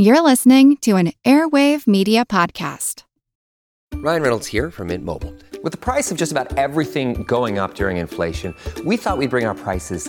You're listening to an Airwave Media Podcast. Ryan Reynolds here from Mint Mobile. With the price of just about everything going up during inflation, we thought we'd bring our prices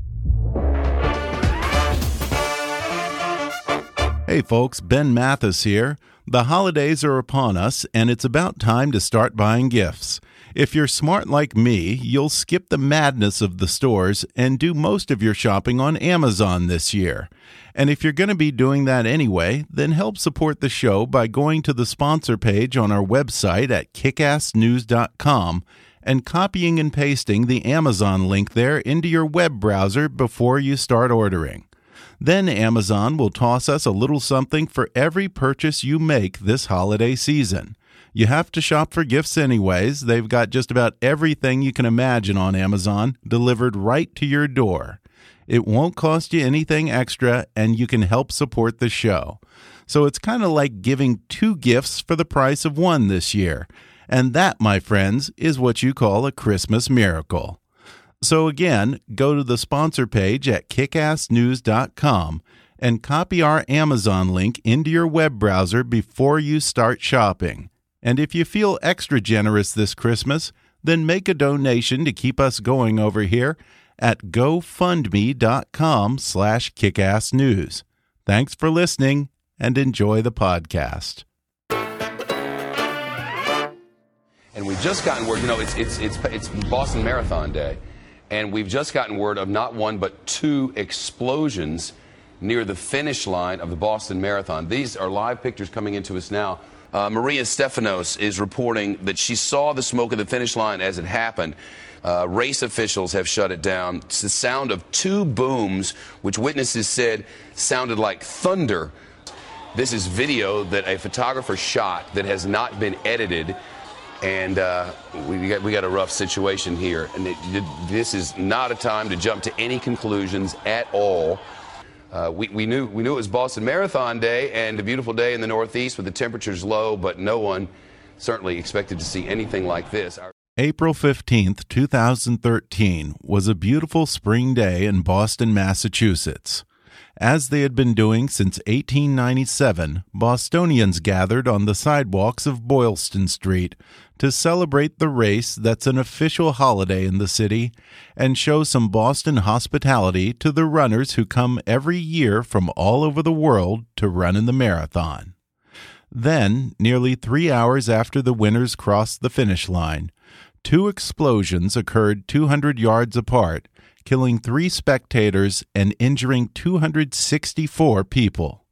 Hey folks, Ben Mathis here. The holidays are upon us, and it's about time to start buying gifts. If you're smart like me, you'll skip the madness of the stores and do most of your shopping on Amazon this year. And if you're going to be doing that anyway, then help support the show by going to the sponsor page on our website at kickassnews.com and copying and pasting the Amazon link there into your web browser before you start ordering. Then Amazon will toss us a little something for every purchase you make this holiday season. You have to shop for gifts anyways. They've got just about everything you can imagine on Amazon delivered right to your door. It won't cost you anything extra, and you can help support the show. So it's kind of like giving two gifts for the price of one this year. And that, my friends, is what you call a Christmas miracle. So again, go to the sponsor page at kickassnews.com and copy our Amazon link into your web browser before you start shopping. And if you feel extra generous this Christmas, then make a donation to keep us going over here at gofundme.com slash kickassnews. Thanks for listening and enjoy the podcast. And we've just gotten word, you know, it's, it's, it's, it's Boston Marathon Day, and we've just gotten word of not one but two explosions near the finish line of the Boston Marathon. These are live pictures coming into us now. Uh, Maria Stephanos is reporting that she saw the smoke at the finish line as it happened. Uh, race officials have shut it down. It's the sound of two booms, which witnesses said sounded like thunder. This is video that a photographer shot that has not been edited and uh, we, got, we got a rough situation here. And it, this is not a time to jump to any conclusions at all. Uh, we, we, knew, we knew it was Boston Marathon Day and a beautiful day in the Northeast with the temperatures low, but no one certainly expected to see anything like this. Our April 15th, 2013 was a beautiful spring day in Boston, Massachusetts. As they had been doing since 1897, Bostonians gathered on the sidewalks of Boylston Street to celebrate the race that's an official holiday in the city and show some Boston hospitality to the runners who come every year from all over the world to run in the marathon. Then, nearly three hours after the winners crossed the finish line, two explosions occurred 200 yards apart killing three spectators and injuring 264 people.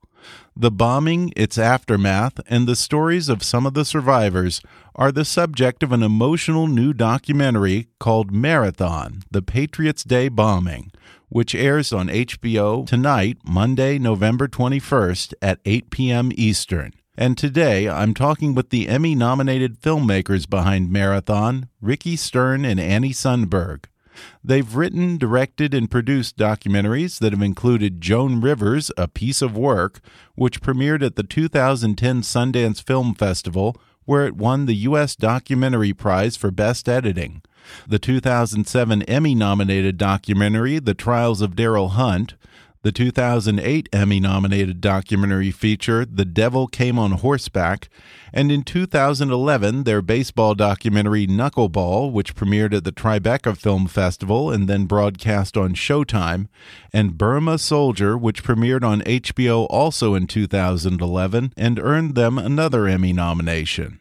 The bombing, its aftermath, and the stories of some of the survivors are the subject of an emotional new documentary called Marathon The Patriots' Day Bombing, which airs on HBO tonight, Monday, November 21st at 8 p.m. Eastern. And today I'm talking with the Emmy nominated filmmakers behind Marathon, Ricki Stern and Annie Sundberg. They've written, directed, and produced documentaries that have included Joan Rivers, A Piece of Work, which premiered at the 2010 Sundance Film Festival, where it won the U.S. Documentary Prize for Best Editing. The 2007 Emmy nominated documentary, The Trials of Darryl Hunt, the 2008 Emmy nominated documentary feature The Devil Came on Horseback, and in 2011 their baseball documentary Knuckleball, which premiered at the Tribeca Film Festival and then broadcast on Showtime, and Burma Soldier, which premiered on HBO also in 2011 and earned them another Emmy nomination.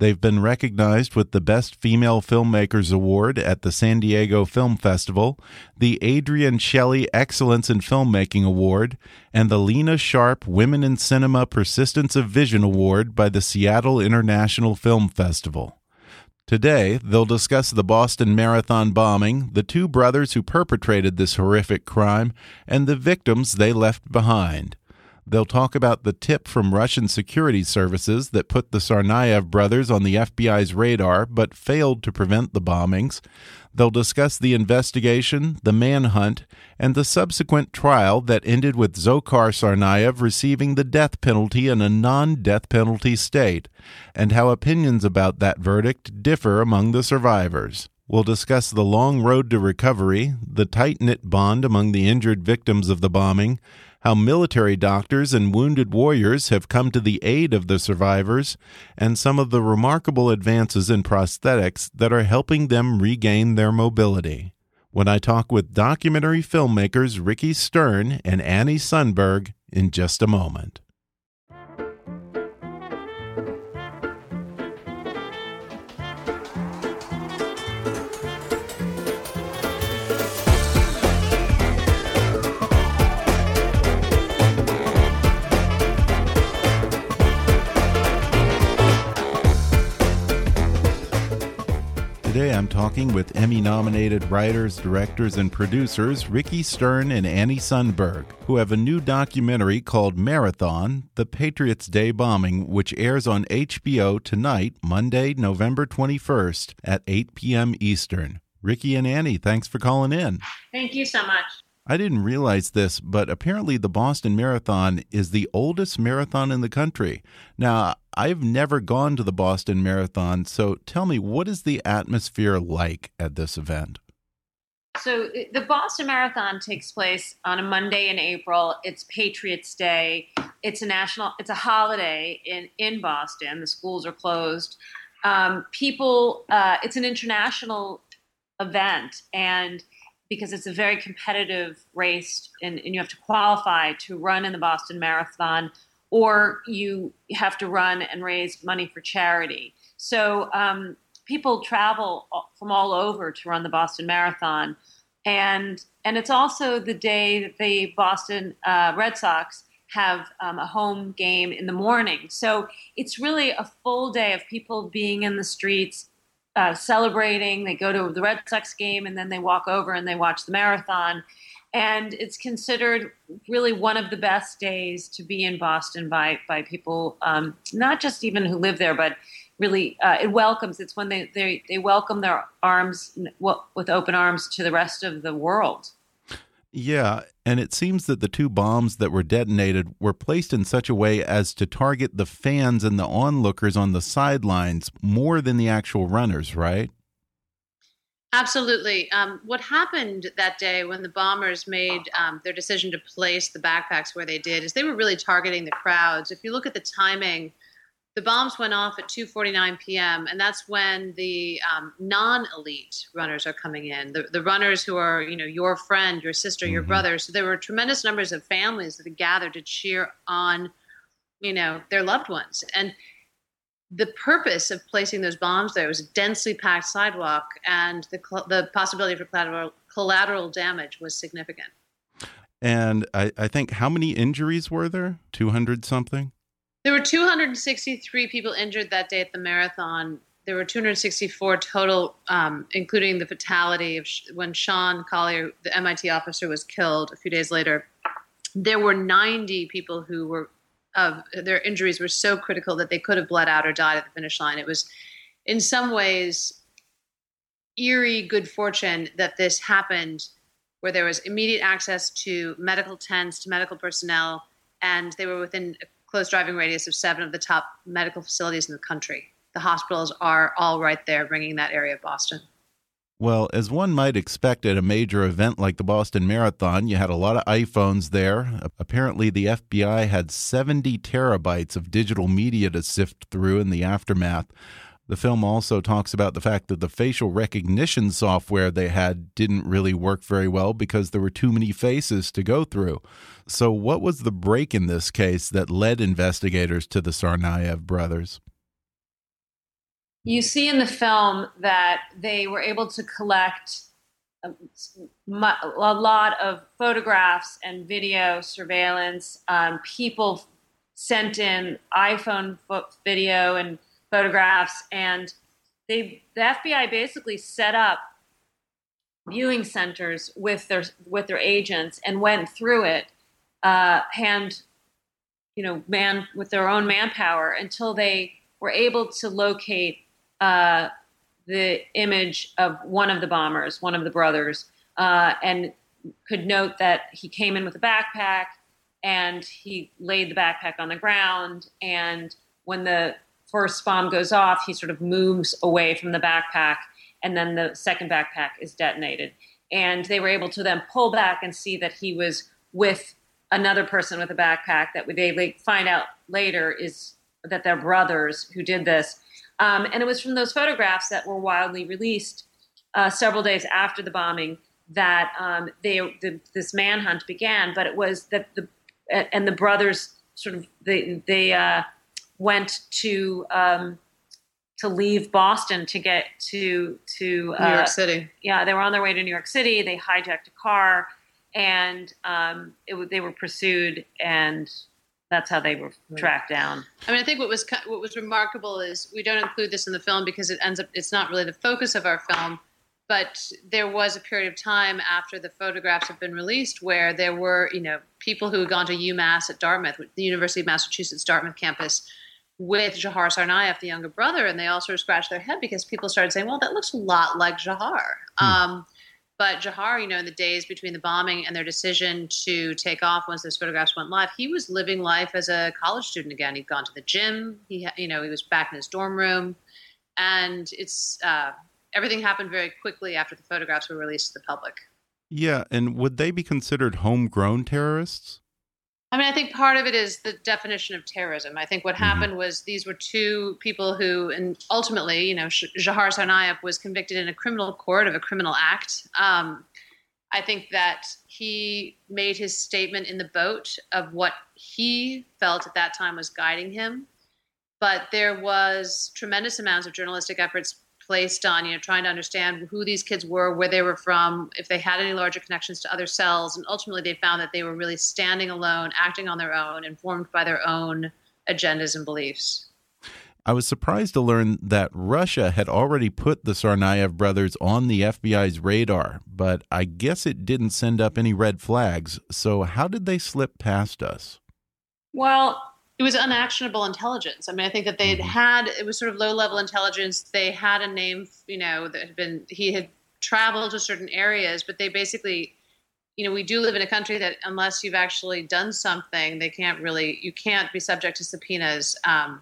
They've been recognized with the Best Female Filmmakers Award at the San Diego Film Festival, the Adrienne Shelly Excellence in Filmmaking Award, and the Lena Sharpe Women in Cinema Persistence of Vision Award by the Seattle International Film Festival. Today, they'll discuss the Boston Marathon bombing, the two brothers who perpetrated this horrific crime, and the victims they left behind. They'll talk about the tip from Russian security services that put the Tsarnaev brothers on the FBI's radar but failed to prevent the bombings. They'll discuss the investigation, the manhunt, and the subsequent trial that ended with Dzhokhar Tsarnaev receiving the death penalty in a non death penalty state, and how opinions about that verdict differ among the survivors. We'll discuss the long road to recovery, the tight knit bond among the injured victims of the bombing, how military doctors and wounded warriors have come to the aid of the survivors, and some of the remarkable advances in prosthetics that are helping them regain their mobility. When I talk with documentary filmmakers Ricki Stern and Annie Sundberg in just a moment. Talking with Emmy nominated writers, directors, and producers Ricki Stern and Annie Sundberg, who have a new documentary called Marathon The Patriots' Day Bombing, which airs on HBO tonight, Monday, November 21st at 8 p.m. Eastern. Ricki and Annie, thanks for calling in. Thank you so much. I didn't realize this, but apparently the Boston Marathon is the oldest marathon in the country. Now, I've never gone to the Boston Marathon, so tell me, what is the atmosphere like at this event? So, the Boston Marathon takes place on a Monday in April. It's Patriots Day. It's a national, it's a holiday in, in Boston. The schools are closed. Um, people, uh, it's an international event. And because it's a very competitive race and, and, you have to qualify to run in the Boston Marathon, or you have to run and raise money for charity. So um, people travel from all over to run the Boston Marathon, and and it's also the day that the Boston uh, Red Sox have um, a home game in the morning. So it's really a full day of people being in the streets, uh, celebrating. They go to the Red Sox game and then they walk over and they watch the marathon. And it's considered really one of the best days to be in Boston by by people, um, not just even who live there, but really uh, it welcomes. It's when they, they they welcome their arms with open arms to the rest of the world. Yeah, and it seems that the two bombs that were detonated were placed in such a way as to target the fans and the onlookers on the sidelines more than the actual runners, right? Absolutely. Um, what happened that day when the bombers made um, their decision to place the backpacks where they did is they were really targeting the crowds. If you look at the timing, the bombs went off at 2:49 p.m. and that's when the um, non-elite runners are coming in. The, the runners who are, you know, your friend, your sister, your mm-hmm. brother. So there were tremendous numbers of families that had gathered to cheer on, you know, their loved ones. And the purpose of placing those bombs there was a densely packed sidewalk, and the the possibility for collateral collateral damage was significant. And I, I think how many injuries were there? Two hundred something. There were 263 people injured that day at the marathon. There were 264 total, um, including the fatality of sh- when Sean Collier, the MIT officer, was killed a few days later. There were 90 people who were of their injuries were so critical that they could have bled out or died at the finish line. It was, in some ways, eerie good fortune that this happened, where there was immediate access to medical tents, to medical personnel, and they were within a close driving radius of seven of the top medical facilities in the country. The hospitals are all right there, bringing that area of Boston. Well, as one might expect at a major event like the Boston Marathon, you had a lot of iPhones there. Apparently, the FBI had 70 terabytes of digital media to sift through in the aftermath. The film also talks about the fact that the facial recognition software they had didn't really work very well because there were too many faces to go through. So, what was the break in this case that led investigators to the Tsarnaev brothers? You see in the film that they were able to collect a, a lot of photographs and video surveillance. Um, people sent in iPhone video and photographs, and they the FBI basically set up viewing centers with their with their agents and went through it uh, hand you know man with their own manpower until they were able to locate uh, the image of one of the bombers one of the brothers uh, and could note that he came in with a backpack and he laid the backpack on the ground and when the first bomb goes off he sort of moves away from the backpack and then the second backpack is detonated. And they were able to then pull back and see that he was with another person with a backpack that they find out later is that they're brothers who did this. Um, and it was from those photographs that were wildly released uh, several days after the bombing that um, they the, this manhunt began. But it was that the and the brothers sort of they they uh, went to um, to leave Boston to get to to uh, New York City. Yeah, they were on their way to New York City. They hijacked a car, and um, it, they were pursued, and that's how they were tracked down. I mean, I think what was what was remarkable is we don't include this in the film because it ends up it's not really the focus of our film. But there was a period of time after the photographs have been released where there were, you know, people who had gone to UMass at Dartmouth, the University of Massachusetts Dartmouth campus, with Jahar Tsarnaev, the younger brother, and they all sort of scratched their head because people started saying, "Well, that looks a lot like Jahar." Hmm. Um, but Dzhokhar, you know, in the days between the bombing and their decision to take off once those photographs went live, he was living life as a college student again. He'd gone to the gym. He, you know, he was back in his dorm room, and it's uh, everything happened very quickly after the photographs were released to the public. Yeah, and would they be considered homegrown terrorists? I mean, I think part of it is the definition of terrorism. I think what mm-hmm. happened was these were two people who, and ultimately, you know, Dzhokhar Tsarnaev was convicted in a criminal court of a criminal act. Um, I think that he made his statement in the boat of what he felt at that time was guiding him. But there was tremendous amounts of journalistic efforts placed on you know trying to understand who these kids were where they were from if they had any larger connections to other cells and ultimately they found that they were really standing alone acting on their own informed by their own agendas and beliefs I was surprised to learn that Russia had already put the Tsarnaev brothers on the FBI's radar, but I guess it didn't send up any red flags. So, how did they slip past us? Well, it was unactionable intelligence. I mean, I think that they had mm-hmm. had it was sort of low level intelligence. They had a name, you know, that had been he had traveled to certain areas, but they basically, you know, we do live in a country that unless you've actually done something, they can't really you can't be subject to subpoenas. Um,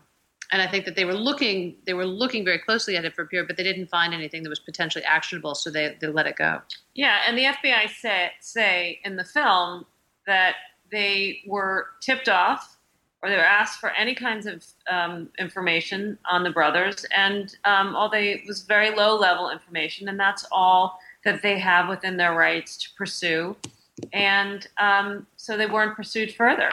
and I think that they were looking they were looking very closely at it for a period, but they didn't find anything that was potentially actionable, so they they let it go. Yeah, and the FBI say say in the film that they were tipped off or they were asked for any kinds of um, information on the brothers, and um, all they was very low level information, and that's all that they have within their rights to pursue, and um, so they weren't pursued further.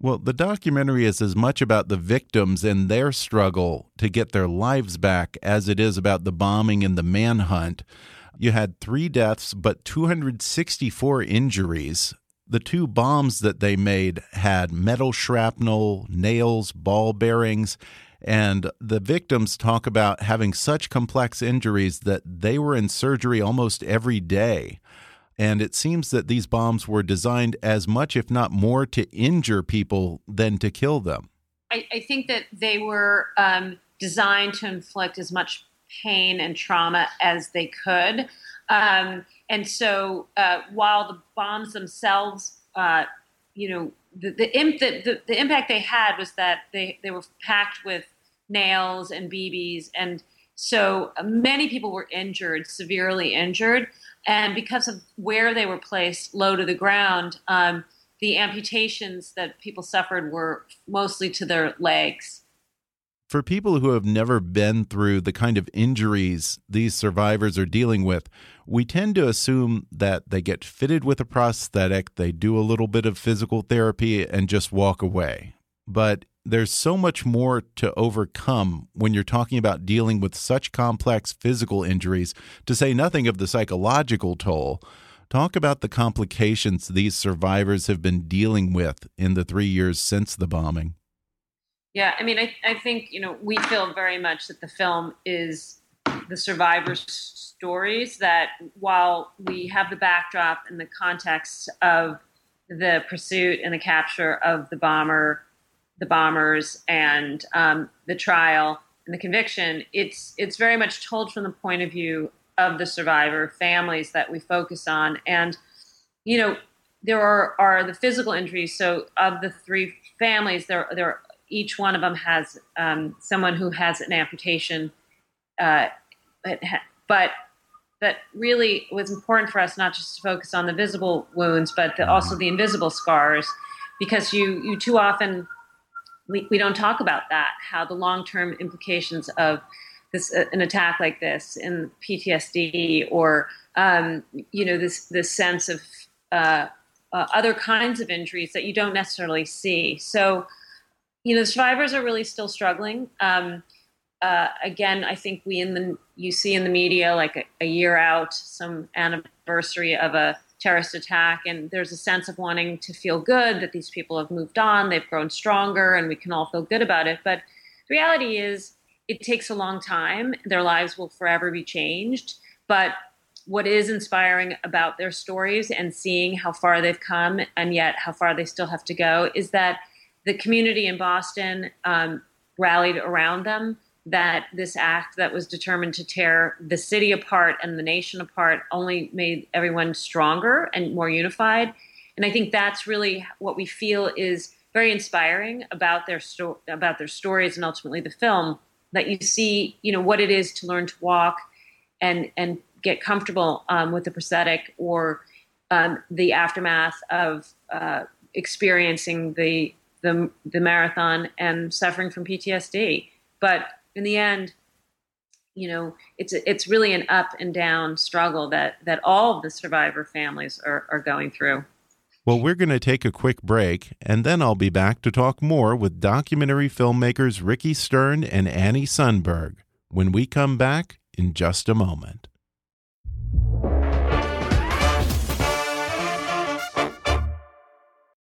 Well, the documentary is as much about the victims and their struggle to get their lives back as it is about the bombing and the manhunt. You had three deaths, but 264 injuries the two bombs that they made had metal shrapnel, nails, ball bearings, and the victims talk about having such complex injuries that they were in surgery almost every day. And it seems that these bombs were designed as much, if not more, to injure people than to kill them. I, I think that they were um, designed to inflict as much pain and trauma as they could. Um, and so uh, while the bombs themselves, uh, you know, the the, imp- the, the, impact they had was that they, they were packed with nails and BBs. And so many people were injured, severely injured. And because of where they were placed, low to the ground, um, the amputations that people suffered were mostly to their legs for people who have never been through the kind of injuries these survivors are dealing with, we tend to assume that they get fitted with a prosthetic, they do a little bit of physical therapy, and just walk away. But there's so much more to overcome when you're talking about dealing with such complex physical injuries, to say nothing of the psychological toll. Talk about the complications these survivors have been dealing with in the three years since the bombing. Yeah, I mean, I, I think, you know, we feel very much that the film is the survivors' stories, that while we have the backdrop and the context of the pursuit and the capture of the bomber, the bombers, and um, the trial and the conviction, it's it's very much told from the point of view of the survivor families that we focus on, and you know there are are the physical injuries. So of the three families, there there each one of them has um, someone who has an amputation, uh, but that really was important for us not just to focus on the visible wounds, but the, also the invisible scars, because you you too often we, we don't talk about that how the long term implications of this uh, an attack like this in PTSD or um, you know this this sense of uh, uh, other kinds of injuries that you don't necessarily see. So you know, survivors are really still struggling. Um, uh, again, I think we in the you see in the media like a, a, year out, some anniversary of a terrorist attack, and there's a sense of wanting to feel good that these people have moved on, they've grown stronger, and we can all feel good about it. But the reality is, it takes a long time. Their lives will forever be changed. But what is inspiring about their stories and seeing how far they've come, and yet how far they still have to go, is that the community in Boston um, rallied around them that this act that was determined to tear the city apart and the nation apart only made everyone stronger and more unified. And I think that's really what we feel is very inspiring about their sto- about their stories and ultimately the film. That you see, you know, what it is to learn to walk and and get comfortable um, with the prosthetic or um, the aftermath of uh, experiencing the, the the marathon and suffering from PTSD. But in the end, you know, it's it's really an up and down struggle that that all of the survivor families are, are going through. Well, we're going to take a quick break, and then I'll be back to talk more with documentary filmmakers Ricki Stern and Annie Sundberg when we come back in just a moment.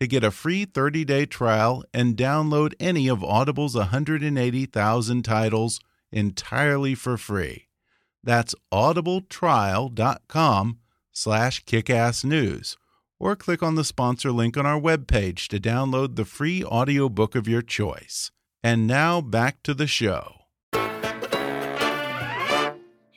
to get a free 30-day trial and download any of Audible's 180,000 titles entirely for free. That's audibletrial.com slash kickassnews or click on the sponsor link on our webpage to download the free audiobook of your choice. And now back to the show.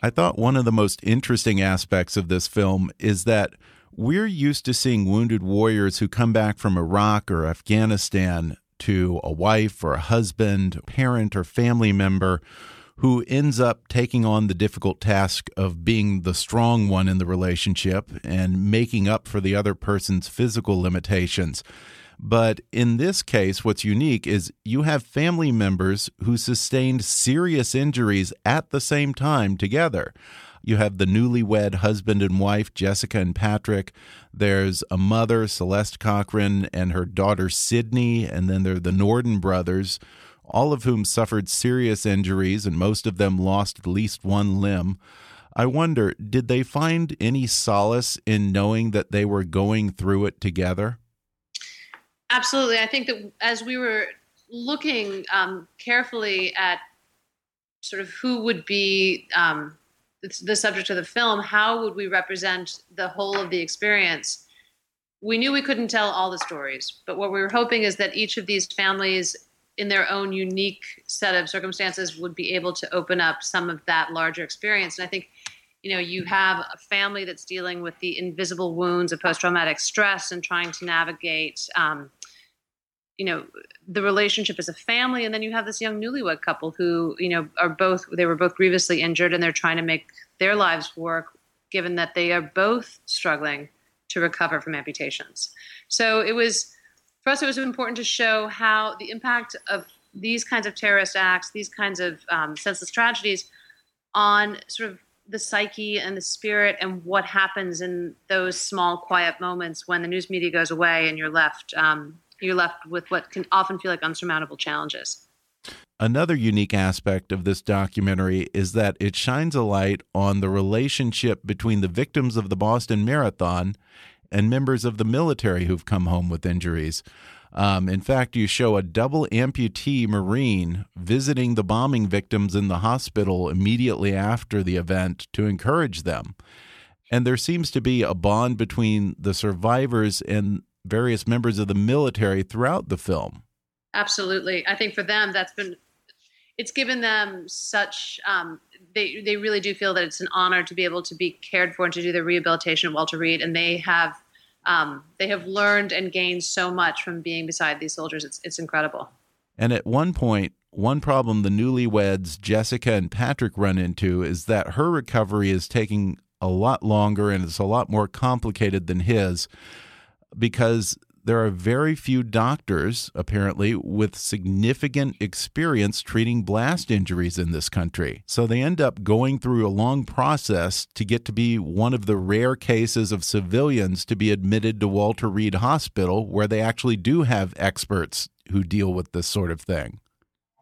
I thought one of the most interesting aspects of this film is that we're used to seeing wounded warriors who come back from Iraq or Afghanistan to a wife or a husband, parent, or family member who ends up taking on the difficult task of being the strong one in the relationship and making up for the other person's physical limitations. But in this case, what's unique is you have family members who sustained serious injuries at the same time together. You have the newlywed husband and wife, Jessica and Patrick. There's a mother, Celeste Corcoran, and her daughter, Sydney. And then there are the Norden brothers, all of whom suffered serious injuries, and most of them lost at least one limb. I wonder, did they find any solace in knowing that they were going through it together? Absolutely. I think that as we were looking um, carefully at sort of who would be um, the subject of the film, how would we represent the whole of the experience? We knew we couldn't tell all the stories, but what we were hoping is that each of these families, in their own unique set of circumstances, would be able to open up some of that larger experience. And I think, you know, you have a family that's dealing with the invisible wounds of post traumatic stress and trying to navigate um, you know the relationship as a family and then you have this young newlywed couple who you know are both they were both grievously injured and they're trying to make their lives work given that they are both struggling to recover from amputations. So it was for us it was important to show how the impact of these kinds of terrorist acts these kinds of um, senseless tragedies on sort of the psyche and the spirit and what happens in those small quiet moments when the news media goes away and you're left um, you're left with what can often feel like unsurmountable challenges. Another unique aspect of this documentary is that it shines a light on the relationship between the victims of the Boston Marathon and members of the military who've come home with injuries. Um, in fact, you show a double amputee Marine visiting the bombing victims in the hospital immediately after the event to encourage them. And there seems to be a bond between the survivors and various members of the military throughout the film. Absolutely. I think for them, that's been, it's given them such, um, they, they really do feel that it's an honor to be able to be cared for and to do the rehabilitation at Walter Reed. And they have, um, they have learned and gained so much from being beside these soldiers. It's, it's incredible. And at one point, one problem the newlyweds, Jessica and Patrick, run into is that her recovery is taking a lot longer and it's a lot more complicated than his because there are very few doctors, apparently, with significant experience treating blast injuries in this country. So they end up going through a long process to get to be one of the rare cases of civilians to be admitted to Walter Reed Hospital, where they actually do have experts who deal with this sort of thing.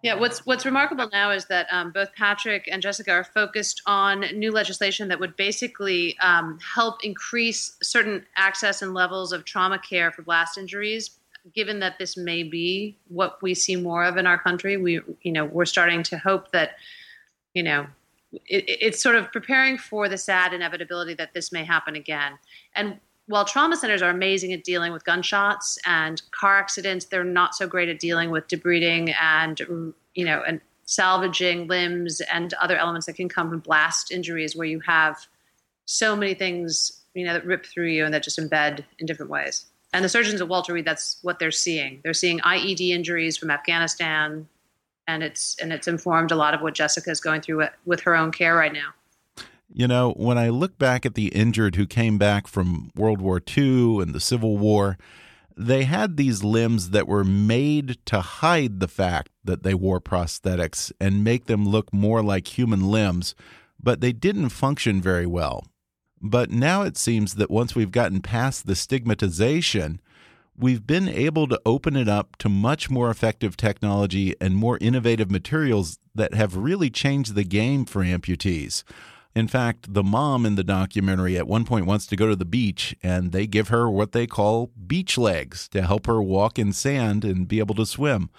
Yeah, what's what's remarkable now is that um, both Patrick and Jessica are focused on new legislation that would basically um, help increase certain access and levels of trauma care for blast injuries. Given that this may be what we see more of in our country, we you know we're starting to hope that you know it, it's sort of preparing for the sad inevitability that this may happen again. And while trauma centers are amazing at dealing with gunshots and car accidents, they're not so great at dealing with debriding and you know and salvaging limbs and other elements that can come from blast injuries, where you have so many things you know that rip through you and that just embed in different ways. And the surgeons at Walter Reed, that's what they're seeing. They're seeing IED injuries from Afghanistan, and it's and it's informed a lot of what Jessica is going through with her own care right now. You know, when I look back at the injured who came back from World War II and the Civil War, they had these limbs that were made to hide the fact that they wore prosthetics and make them look more like human limbs, but they didn't function very well. But now it seems that once we've gotten past the stigmatization, we've been able to open it up to much more effective technology and more innovative materials that have really changed the game for amputees. In fact, the mom in the documentary at one point wants to go to the beach, and they give her what they call beach legs to help her walk in sand and be able to swim.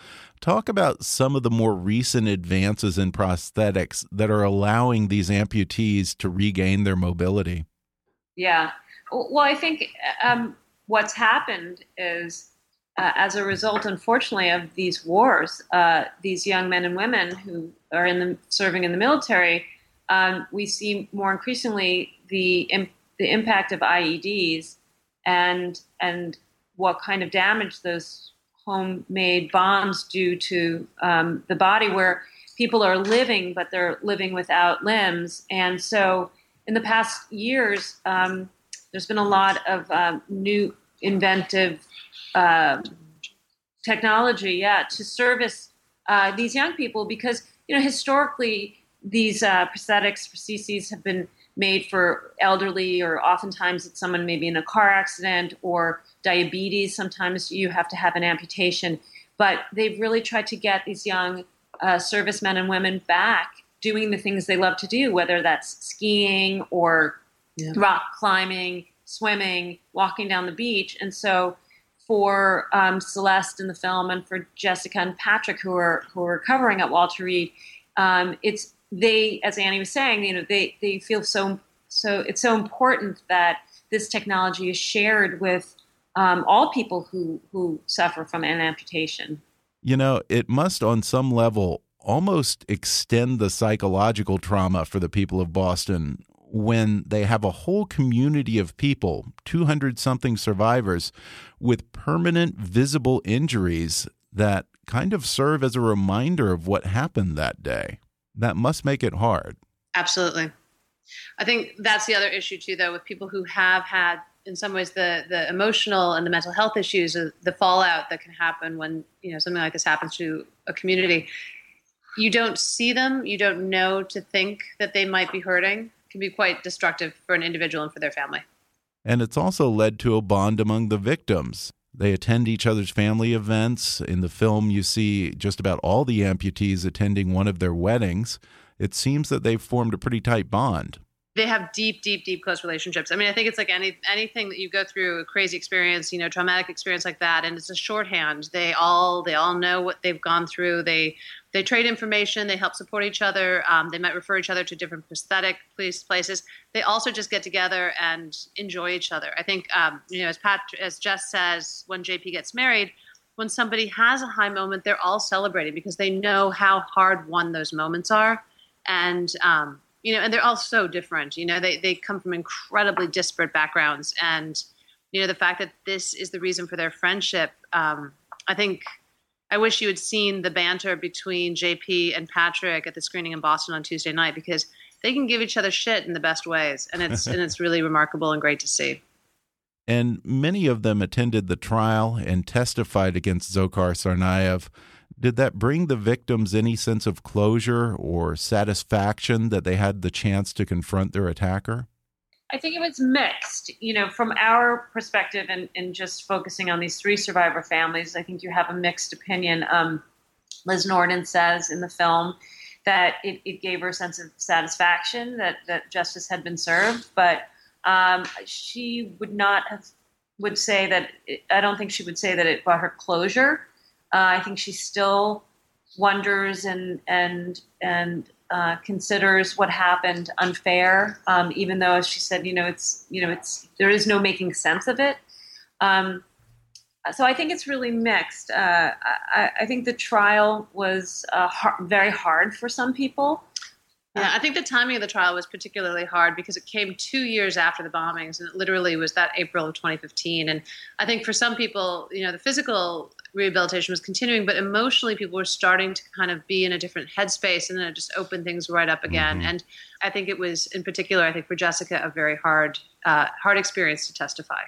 Talk about some of the more recent advances in prosthetics that are allowing these amputees to regain their mobility. Yeah. Well, I think um, what's happened is uh, as a result, unfortunately, of these wars, uh, these young men and women who are in the serving in the military um, we see more increasingly the the impact of IEDs and and what kind of damage those homemade bombs do to um, the body, where people are living but they're living without limbs. And so, in the past years, um, there's been a lot of um, new inventive uh, technology, yeah, to service uh, these young people because you know historically these uh, prosthetics, prostheses, have been made for elderly, or oftentimes it's someone maybe in a car accident or diabetes. Sometimes you have to have an amputation. But they've really tried to get these young uh, servicemen and women back doing the things they love to do, whether that's skiing or yeah. rock climbing, swimming, walking down the beach. And so for um, Celeste in the film and for Jessica and Patrick who are who are covering at Walter Reed, um, it's they, as Annie was saying, you know, they, they feel so so it's so important that this technology is shared with um, all people who who suffer from an amputation. You know, it must on some level almost extend the psychological trauma for the people of Boston when they have a whole community of people, 200 something survivors, with permanent visible injuries that kind of serve as a reminder of what happened that day. That must make it hard. Absolutely. I think that's the other issue too, though, with people who have had, in some ways, the the emotional and the mental health issues, uh, the fallout that can happen when you know something like this happens to a community. You don't see them. You don't know to think that they might be hurting. It can be quite destructive for an individual and for their family. And it's also led to a bond among the victims. They attend each other's family events. In the film, you see just about all the amputees attending one of their weddings. It seems that they've formed a pretty tight bond. They have deep, deep, deep close relationships. I mean, I think it's like any anything that you go through a crazy experience, you know, traumatic experience like that, and it's a shorthand. They all they all know what they've gone through. They they trade information. They help support each other. Um, they might refer each other to different prosthetic places. They also just get together and enjoy each other. I think, um, you know, as Pat, as Jess says, when JP gets married, when somebody has a high moment, they're all celebrating because they know how hard won those moments are, and um, you know, and they're all so different. You know, they they come from incredibly disparate backgrounds, and you know, the fact that this is the reason for their friendship. Um, I think I wish you had seen the banter between JP and Patrick at the screening in Boston on Tuesday night because they can give each other shit in the best ways, and it's and it's really remarkable and great to see. And many of them attended the trial and testified against Dzhokhar Tsarnaev. Did that bring the victims any sense of closure or satisfaction that they had the chance to confront their attacker? I think it was mixed. You know, from our perspective and, and just focusing on these three survivor families, I think you have a mixed opinion. Um, Liz Norden says in the film that it, it, gave her a sense of satisfaction that, that justice had been served, but um, she would not have would say that it, I don't think she would say that it brought her closure. Uh, I think she still wonders and and and uh, considers what happened unfair, um, even though, as she said, you know, it's you know, it's there is no making sense of it. Um, so I think it's really mixed. Uh, I, I, think the trial was uh, hard, very hard for some people. Yeah, I think the timing of the trial was particularly hard because it came two years after the bombings, and it literally was that April of 2015. And I think for some people, you know, the physical rehabilitation was continuing, but emotionally, people were starting to kind of be in a different headspace, and then it just opened things right up again. Mm-hmm. And I think it was, in particular, I think for Jessica, a very hard, uh, hard experience to testify.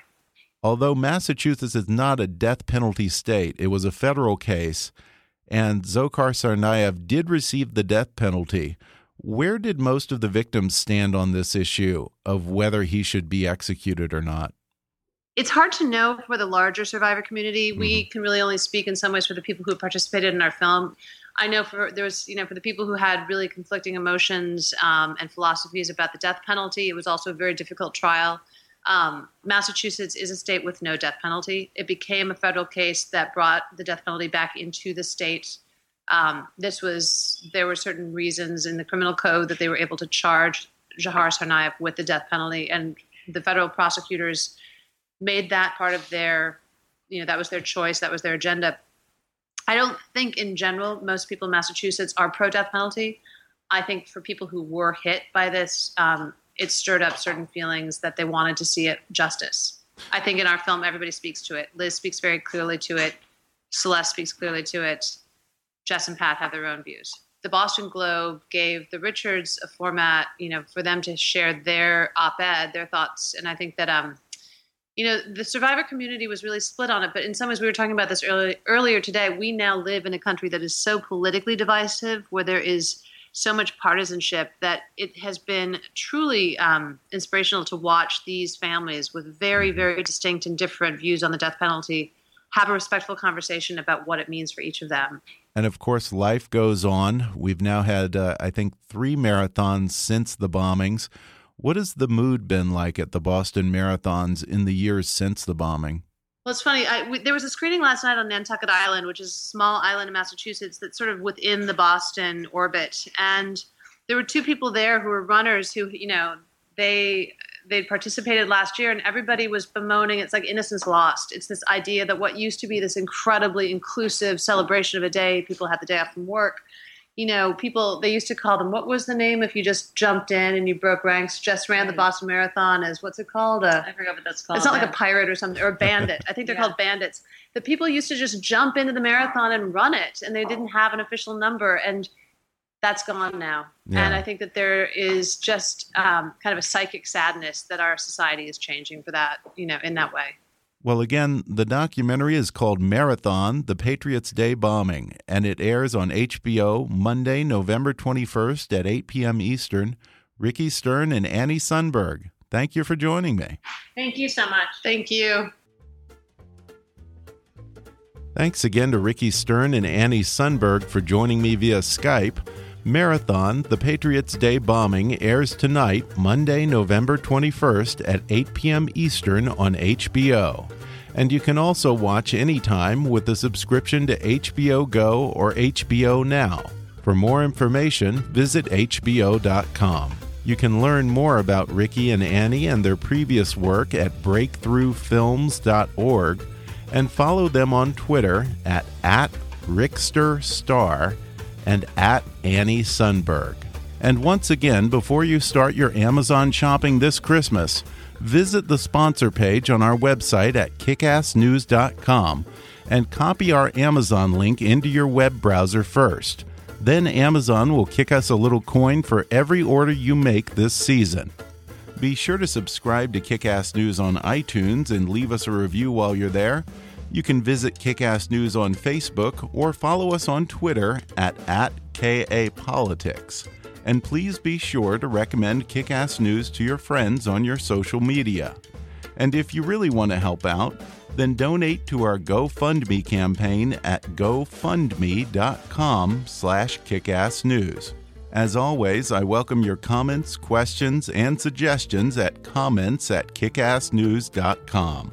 Although Massachusetts is not a death penalty state, it was a federal case, and Dzhokhar Tsarnaev did receive the death penalty. Where did most of the victims stand on this issue of whether he should be executed or not? It's hard to know for the larger survivor community. Mm-hmm. We can really only speak in some ways for the people who participated in our film. I know for there was you know for the people who had really conflicting emotions um, and philosophies about the death penalty. It was also a very difficult trial. Um, Massachusetts is a state with no death penalty. It became a federal case that brought the death penalty back into the state. Um, this was there were certain reasons in the criminal code that they were able to charge Dzhokhar Tsarnaev with the death penalty, and the federal prosecutors made that part of their, you know, that was their choice, that was their agenda. I don't think in general most people in Massachusetts are pro death penalty. I think for people who were hit by this, um, it stirred up certain feelings that they wanted to see it justice. I think in our film, everybody speaks to it. Liz speaks very clearly to it. Celeste speaks clearly to it. Jess and Pat have their own views. The Boston Globe gave the Richards a format, you know, for them to share their op-ed, their thoughts, and I think that um, you know the survivor community was really split on it but in some ways we were talking about this early, earlier today we now live in a country that is so politically divisive where there is so much partisanship that it has been truly um, inspirational to watch these families with very mm-hmm. very distinct and different views on the death penalty have a respectful conversation about what it means for each of them. And of course life goes on. We've now had uh, i think three marathons since the bombings what has the mood been like at the Boston marathons in the years since the bombing? Well, it's funny. I, we, there was a screening last night on Nantucket Island, which is a small island in Massachusetts that's sort of within the Boston orbit. And there were two people there who were runners who, you know, they they participated last year, and everybody was bemoaning it's like innocence lost. It's this idea that what used to be this incredibly inclusive celebration of a day, people had the day off from work, you know, people they used to call them. What was the name if you just jumped in and you broke ranks, just ran the Boston Marathon? As what's it called? I forgot what that's called. It's not like a pirate or something or a bandit. I think they're Yeah. called bandits. The people used to just jump into the marathon and run it, and they didn't have an official number, and that's gone now. Yeah. And I think that there is just um, kind of a psychic sadness that our society is changing for that, you know, in that way. Well, again, the documentary is called Marathon The Patriots' Day Bombing, and it airs on HBO Monday, November 21st at 8 p.m. Eastern. Ricki Stern and Annie Sundberg, thank you for joining me. Thank you so much. Thank you. Thanks again to Ricki Stern and Annie Sundberg for joining me via Skype. Marathon The Patriots' Day Bombing airs tonight, Monday, November 21st at 8 p.m. Eastern on HBO. And you can also watch anytime with a subscription to HBO Go or HBO Now. For more information, visit HBO.com. You can learn more about Ricki and Annie and their previous work at breakthroughfilms.org and follow them on Twitter at, at RicksterStar and at Annie Sundberg. And once again, before you start your Amazon shopping this Christmas, visit the sponsor page on our website at kickassnews.com and copy our Amazon link into your web browser first. Then Amazon will kick us a little coin for every order you make this season. Be sure to subscribe to Kickass News on iTunes and leave us a review while you're there. You can visit Kickass News on Facebook or follow us on Twitter at, at KAPolitics. And please be sure to recommend Kickass News to your friends on your social media. And if you really want to help out, then donate to our GoFundMe campaign at gofundme.com slash kickassnews. As always, I welcome your comments, questions, and suggestions at comments at kickassnews.com.